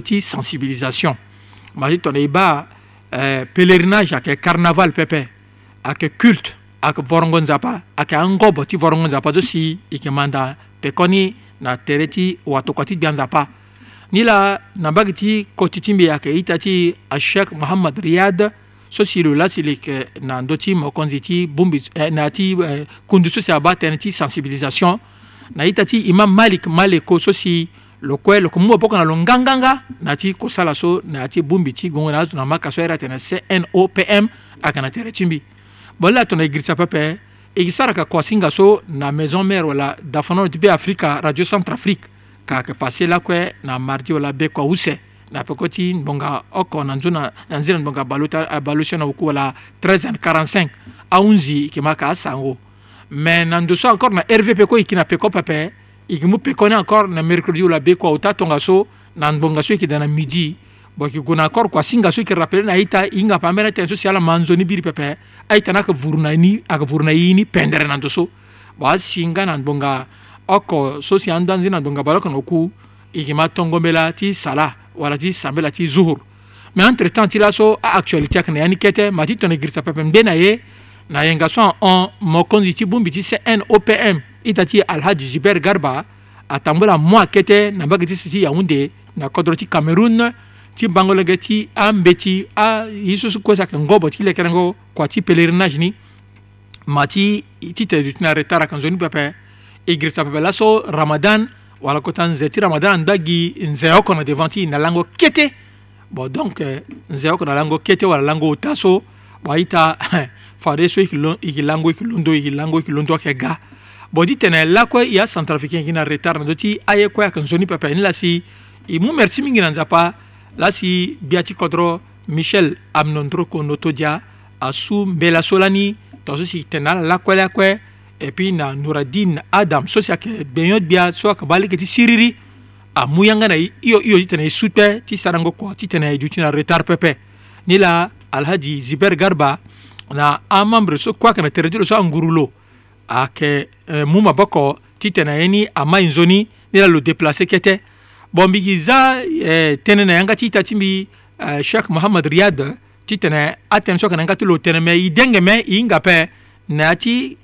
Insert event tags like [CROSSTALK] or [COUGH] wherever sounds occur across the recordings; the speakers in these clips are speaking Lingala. petit sensibilisation masi tɔnɔ i b'a eh, pèlerinage a kɛ carnaval pɛpɛ a kɛ culte a kɛ vɔrɔngɔ nzapa a kɛ an gɔbɔ ti vɔrɔngɔ nzapa zo si i kɛ manda pɛkɔni na tɛrɛ ti watokɔ ti gbia nzapa ni la nabagi ti kɔtitin be a kɛ i ta ti a sheikh mohamad riyad so si lo lasili kɛ na dɔ ti mɔkɔnzi ti bumbi eh, na ti eh, kunduso si a b'a tɛni ti sensibilisation na i ta ti imam malik maleko so si lo kue lo komu boko na lo nganganga na ti kosala so na yâ ti bongbi ti gongo na yâ tongana ma kaso airi atene cnopm ayeke na tere ti mbi bon la tongana e apepe e gi sara yeke kua singa so na maison mare wala dafanano ti beafrika radio centre afrique ka yeke passe lakue na mardi wala be kua use na peko ti ngbonga oko na nzoni na nziri na ngbonga abalo so na wuku wala 13 and 45 ahunzi yeke ma yeke asango me na ndo so encore na rv peko e yeki na peko pepe e yeke mu pekoni encore na mercredi lo abe kua ota tongaso so na ngbonga so yeke da na midi bon yeke gue na encore kua singa so yeke rappelé na aita hinga pambeni atene so si ala manzoni biri pepe aita na ayeke vuru na ni ayeke vuru na ye ni pendere na ndo so bon asinga na ngbonga oko so si andö anzeni na ngbonga baloko na oku e yeke ma tongobela ti sala wala ti sambela ti zuhur mais entre temps ti laso aactualité ayeke na ya ni kete ma ti tongana girisa pepe mnde na ye na yenga so ahon mokonzi ti bongbi ti cnopm i dati alhaji zuber garba atambula mwa kete na mbage ti sisi yaunde na kodro ti cameroun ti bangolenge ti ambe ti aye so so kue sayeke ngobo ti lekere ngo kua ti pèlerinage ni ma ti titene ti na retard ayeke nzoni pepe e giri so apepe laso ramadan wala kota nze ti ramadan andaga gi nze oko na devant ti na lango kete bon donc euh, nze oko na lango kete wala [LAUGHS] lango ota so bo aita fade so e yeke lango e yeke londo e yeke lango e yeke londo ayeke ga bodi tene lakue ya centrafricain gi na retard na doti aye kue ayeke nzoni pepe ni la si e mu merci mingi na nzapa la si bia ti kodro michel amnondro kondo todia asu mbela so lani tongaso si tene ala lakue la kue e puis na nouradine adam so si ayeke gbenyo gbia so ayeke ba lege ti siriri amu yanga na iyo iyo ti tene e su kue ti sarango kua ti tene e duti na retard pepe ni la alhaji ziber garba na amambre so kue ayeke na tere ti lo so anguru lo ayeke e, mu maboko ti tene ye ni ama e nzoni ni la lo déplacé kete bon mbi gi za e, tënë na yanga ti ita ti mbi e, euh, cheikh mohamad riad ti tene atene so yeke na yanga ti lo tene me i denge me i hinga ape na ya ti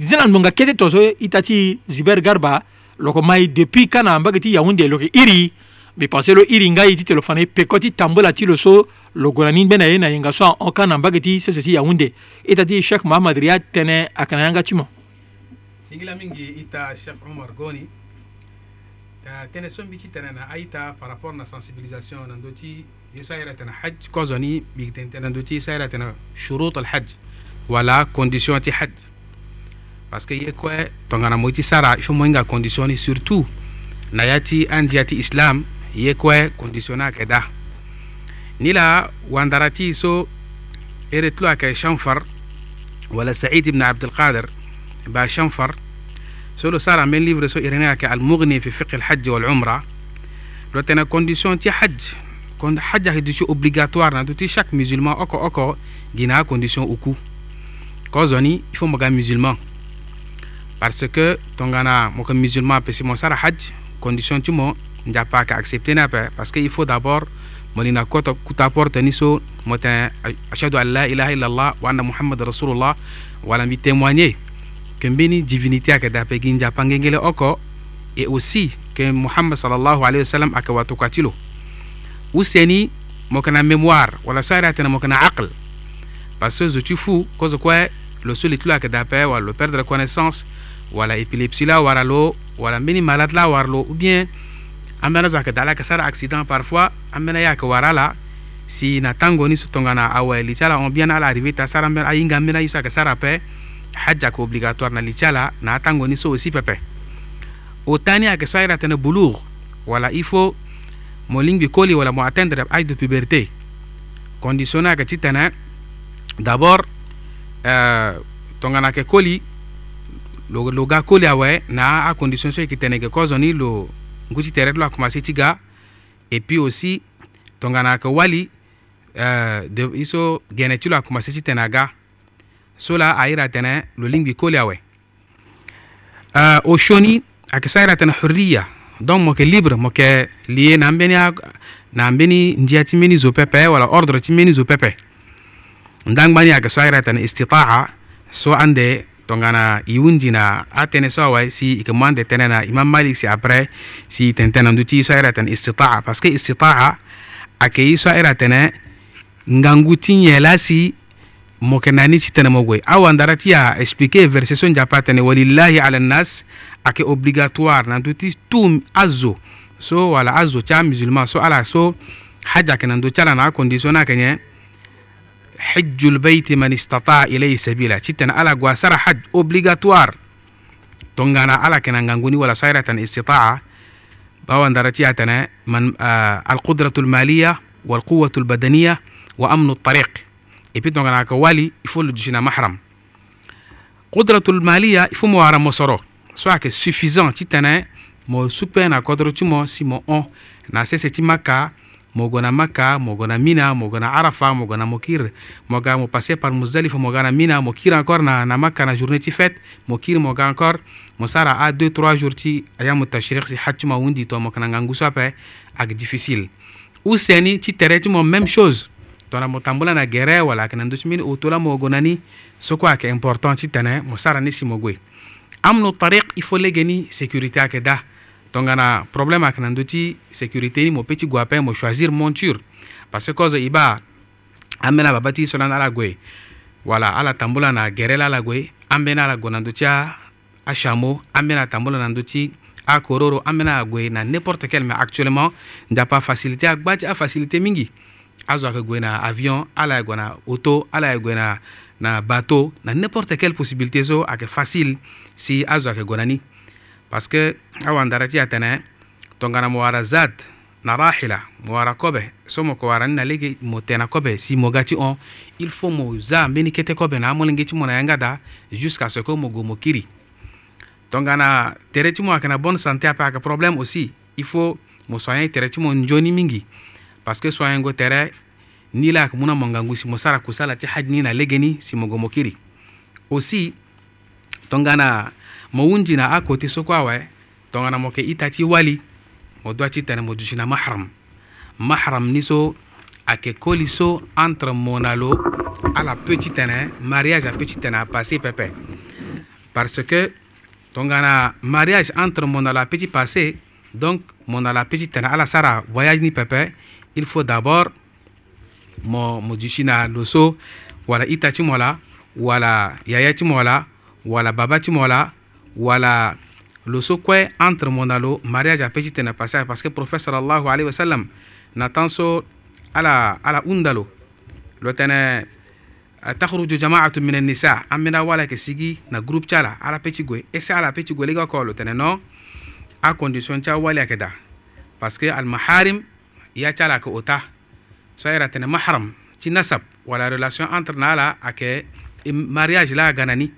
zia na longa kete to so ita ti zuber garba loko ma e depuis kana ambage ti yaounde lo yeke iri mbi pensé lo iri ngai ti tene lo fa na e peko ti tambula ti lo so logoranin bena ye na yenga so an kan na mbage ti si yaounde e ta ti cheikh mahamad ria tënë ayeke na yanga ti mo singila mingi i ta omar goni tënë so mbi ti tene na aita par rapport na sensibilisation na ndö ti ye so airi atene hadj kozo ni mbi tene tene na ndö ti so airi atene shurut al hajj wala condition ti hajj parce que ye kue tongana mo ti sara i mo moyinga condition ni surtout na ya ti andia ti islam ye kue condition na ayeke نلا واندراتي سو إرتلوا كي شنفر ولا سعيد بن عبد القادر با شنفر سولو سارة من ليفر سو إرنا المغني في فقه الحج والعمرة لوتنا كونديسيون تي حج كون حج هي ديشو اوبليغاتوار نا دوتي شاك مسلمان اوكو اوكو غينا كونديسيون اوكو كوزوني يفو مغا مسلمان parce que tongana moka musulman pesi mon sara hajj condition tu mo nda pas accepter na parce il faut d'abord مني أشهد أن لا إله إلا الله وأن محمد رسول الله ولا مي تيمواني كم بيني ديفينيتي أكدا بيجين جابان جنجل أوكو إي كم محمد صلى الله عليه وسلم أكواتو كاتيلو وسيني مكنا ميموار ولا سارتنا مكنا عقل باسكو زو تي فو كوز كوا لو سول تلو أكدا بي ولا بيردر كونيسونس ولا إبيليبسي لا ورالو ولا مني مالاد لا ورلو أو بيان amena zo ayeke da ala yeke sara accident parfois ambeni ye ayeke wara si na tango ni so tongana aweli ti ala bien ala arrivé ti asara ambeni ahinga ambeni aye so sara ape hajj ayeke obligatoire na li ti ala na atango ni so aussi pepe autant a ayeke so airi atene boulour wala i faut mo lingbi koli wala mo atteindre âge de puberté condition ni ayeke ti tene d'abord euh, tongana ke koli lo, lo ga koli awe na acondition so yeke tene yeke kozo ni lo nguti tere ti lo akomase ti ga e puis aussi tongana yeke wali uh, de, so gene ti lo euh, akomase ti tene aga so la airi atene lo lingbi koli awe uh, ayeke so aira atene hurriya donc mo yeke libre mo yeke lie na ambeni, na ambeni ndia ti mbeni zo pepe wala ordre ti mbeni zo pepe ndangba ni ayeke so airi atene istitaa so ande tongana i wundi na atene so awa si ike mwande tene na imam malik si apres si tentena nduti so ira tene istitaa parce que istitaa ake i so ira tene nganguti nyela si moke nani si tene mogoy awa ndara ti ya expliquer verset so nzapa tene walillahi ala nnas ake obligatoire na nduti tu azo so wala azo ti amusulman so ala so haja ayeke na ndö ti ala na acondition ni ayeke nyen hajjul bayti man istata ilayhi sabila cittan ala gwa sara haj obligatoire tongana ala kena nganguni wala sairatan istitaa bawan darati atana man uh, alqudratu almaliya walquwatu albadaniya wa amnu altariq et puis tongana ka wali il faut le jina mahram qudratu almaliya il faut mo ara mosoro soit que suffisant citana mo supena kodro tumo simo on na sese timaka mogo na maka mogo na mina mogo na arafa mogo na mokir moga mo passé par mousdalifa moga na mina mo kiri encore na, na maka na journée ti fête mo kiri moga encore mo sara a 2 3 jour ti aya mo tashrik si haccu ma wundi to mo kananga nguso ape ak difficile useni ti tere ti mo même chose tongana mo tambula na gere wala ayeke na ndö ti mbeni oto la mogo na ni so kue ayeke important ti tene mo sara ni si mo gue amnu tariq i faut lege ni sécurité ayeke da tongana problème ayeke na ndö ti sécurité ni mo peut ti gue ape mo choisir monture parce que kozo e baa ambeni ababa ti so lani ala gue wala ala tambu la na gere la ala gue ambeni ala gue na ndö ti achamo ambeni atambu la na ndö ti akororo ambeni ala gue na n'importe quel mais actuellement nzapa facilité agba ti afacilité mingi azo ayeke gue na avion ala ayeke gue na auto ala ayeke gue na na bateau na n'importe quelle possibilité so ayeke facile si azo ayeke gue na ni parce que awan darati atene tongana mo wara zad na rahila mo wara kobe so mo ko wara na lege mo tena kobe si mo gati on il faut mo za meni kete kobe na mo lengi ti mo na yanga da jusqu'à ce que mo go mo kiri tongana tere ti mo ayeke na bonne santé ape ayeke problème aussi il faut mo soyen tere ti mo nzoni mingi parce que soyen go tere ni la ayeke mu na mo ngangu si mo sara kusala ti hajni ni na lege ni si mo go mo kiri aussi tongana mo wunjina a koti soko awa tongana mo ke itati wali mo do ti tene mo dusina mahram mahram ni so a entre monalo à la petite petit tene mariage a petite tene a passé pepe parce que tongana mariage entre mo na petit passé donc mo petite la petit la ala sara voyage ni pepe il faut d'abord mo mo dusina lo so wala ita ti wala yaya ti mo wala baba ti wala lo so entre mon mariage et ti tene parce que prophète wa na so ala ala undalo lo lo tene jamaatu min an wala sigi na groupe chala ala ala peut ala peut ti gue lege lo no acondition ti awali da parce que maharim ya chala ala yeke ota so mahram nasab wala relation entre na ala ayeke mariage la aga ni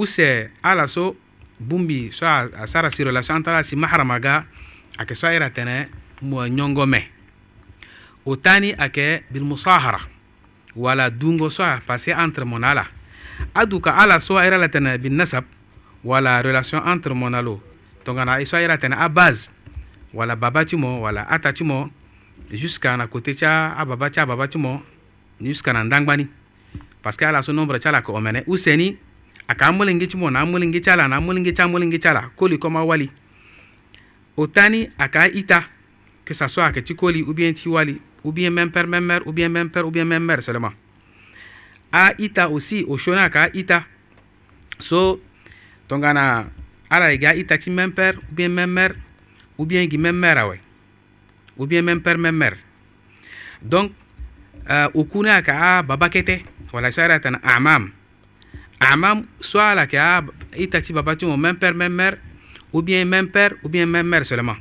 usɛ ala so bumbi so a, a sara siro la so an tara si maharama ga a kɛ so a yɛrɛ tɛnɛ mua ɲɔngɔ mɛ o tani a kɛ bilmusahara wala dungo so a passé entre mon ala a du ka ala so a yɛrɛ la tɛnɛ binnasab wala relation entre mon alo tongana so a yɛrɛ tɛnɛ a base wala baba ti mo wala ata ti mo jusqu'à na côté ti a baba ti a baba ti mo jusqu'à na ndangbani parce que ala so nombre ti ala kɛ o mɛnɛ usɛni aka amụlịngịchị mụ na amụlịngịchị ala na amụlịngịchị amụlịngịchị ala koli koma wali otani aka ita que ça soit que tikoli ou bien tiwali ou bien memper memmer ou bien memper ou bien memmer seulement a ita aussi o shona aka ita so tongana ala e ga ita ti memper ou bien memmer ou bien gi memmer awe ou bien memper memmer donc uh, ukuna aka a babakete wala sharatan amam ama soit la ke a ah, i taxi papa ti mo même père même mère ou bien même père ou bien même mère seulement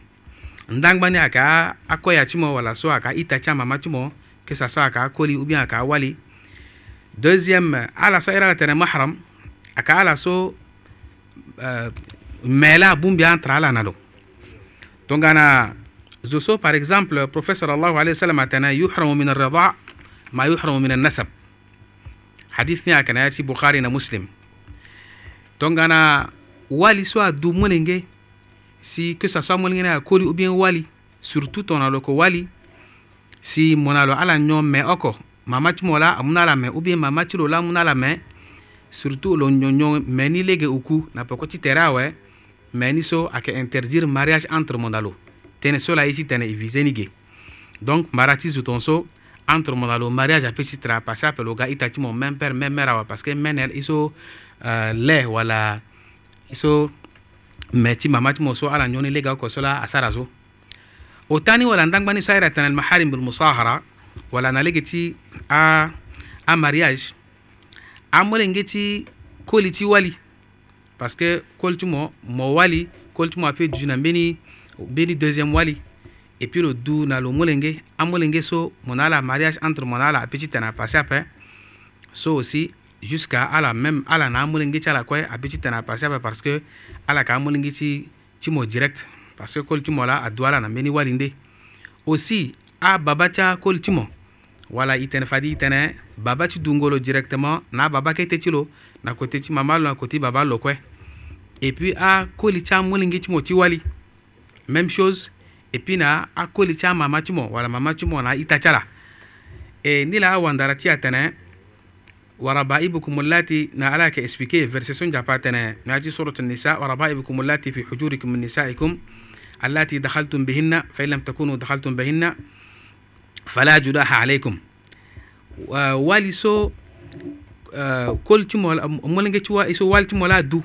ndangbani ayeke akoya ti mo wala so ayeke ita ti amama ti mo que ça soit ayeke akoli ou bien ayeke awali deuxième ala so airi ala tene mahram ayeke ala so euh, mêlé abungbi entre ala na lo tongana zo so par exemple professeur allahu alayhi wa sallam atene yuhramu min arida ma yuhramu min annasab hadithi ya kana yati bukhari na muslim tongana wali soit du molenge si que ça soit molenge na koli ou bien wali surtout tonalo ko wali si monalo ala ɲɔ mɛn ɔkɔ mamatimo la amuna la mɛn ou bien mamatilo la amuna la mɛn surtout lo ɲɔɲɔ mɛn ni lege uku na pɔkɔti tɛrɛ awɛ mɛn ni so a kɛ interdire mariage entre mondalo tɛnɛ so la i ci tɛnɛ i vise ni ge donc mara ti zuton so entre mo lalo mariage ape si tra parce ape lo ga ita ti mo même père même mère awa parce que mene i so uh, le wala i so me ti mama ti mo so ala nyoni lege oko so la asara so o tani wala ndangbani so aira tene almaharim bilmusahara wala na lege ti a, a mariage amole nge ti koli ti wali parce que koli ti mo mo wali koli ti mo ape du na mbeni mbeni deuxiéme wali et puis lo du na lo molenge amolenge so mon ala mariage entre mon ala petit na passé après so aussi jusqu'à ala même ala na amolenge ti ala kue apeut ti na passé après parce que ala ka amolenge ti ti mo direct parce que koli ti mo la adu ala na mbeni wali nde aussi ababa ti akoli ti mo wala i tene fadi i tene baba ti dungo lo directement na ababa kete ti lo na côté ti mama lo na côté ti baba lo kue et puis akoli ti amolenge ti mo ti wali même chose et puis na akoli ti amama ti mo wala mama ti mo na ita e, ti ala e ni la awandara ti atene وربائبكم اللاتي نالاك اسبيكي فيرسي سنجا باتنا ناجي سورة النساء وربائبكم اللاتي في حجوركم من نسائكم اللاتي دخلتم بهن فإن لم تكونوا دخلتم بهن فلا جناح عليكم ولسو كل تمو مولنجي توا اسو والتمو لا دو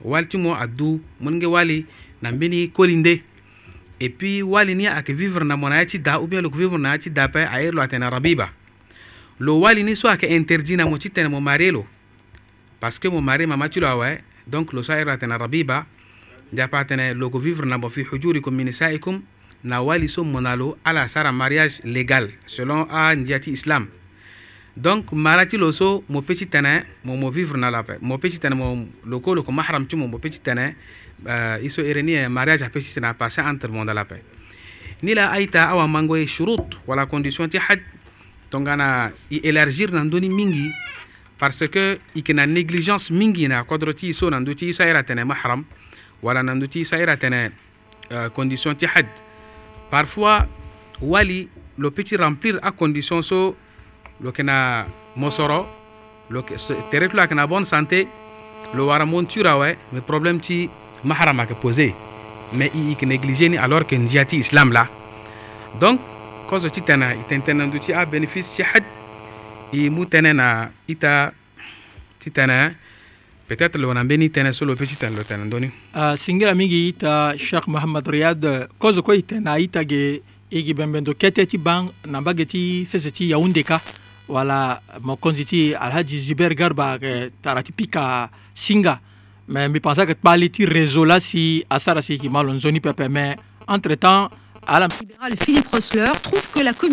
والتمو ادو مولنجي والي نمبني كولين دي et puis walini akivivre na mwanaye da ou bien lokuvivre na ci da paire ayer lo atena rabiba lo walini so ake interdit na mo ci mo mari lo parce que mo mari mama ci lo donc lo so ayer atena rabiba lokuvivre na mo fi hujurikum min na wali so monalo lo ala sara mariage légal selon a ndiati islam donc mara ci lo so mo petit ci mo mo vivre na la paix mo petit ci mo loko ko mahram ci mo mo petit uh, eh, hizo irenia ya mariage hapo na passé entre monde la paix la aita awa mango ye shurut wala condition ti had tongana i élargir na mingi parce que i yeke na négligence mingi na kodro ti so na ndö ti so aira tene mahram wala na ndö ti so aira tene eh, condition ti had parfois wali lo peut ti remplir acondition so lo yeke na mosoro lo tere ti lo ayeke na bonne santé lo wara monture awe ah problème ti mahrama a posé mais il ke négligé ni alors que njiyati islam la donc kozo ti tene i ten ti a bénéfice si had et mutena ita ti peut-être lo na mbeni tene solo petit peut ti tene lo ah, singira mingi ita cheikh riad kozo kue i ita ge i gi bembendo kete ti ban na mbage ti yaundeka ti yaounde ka wala mokonzi ti alhaji zuber garba tara ti pika singa mais, que mi pensaka pas ti réseau là si ça si c'est ma lo zone pepe mais entre temps à la libérale Philippe Rossler trouve que la commune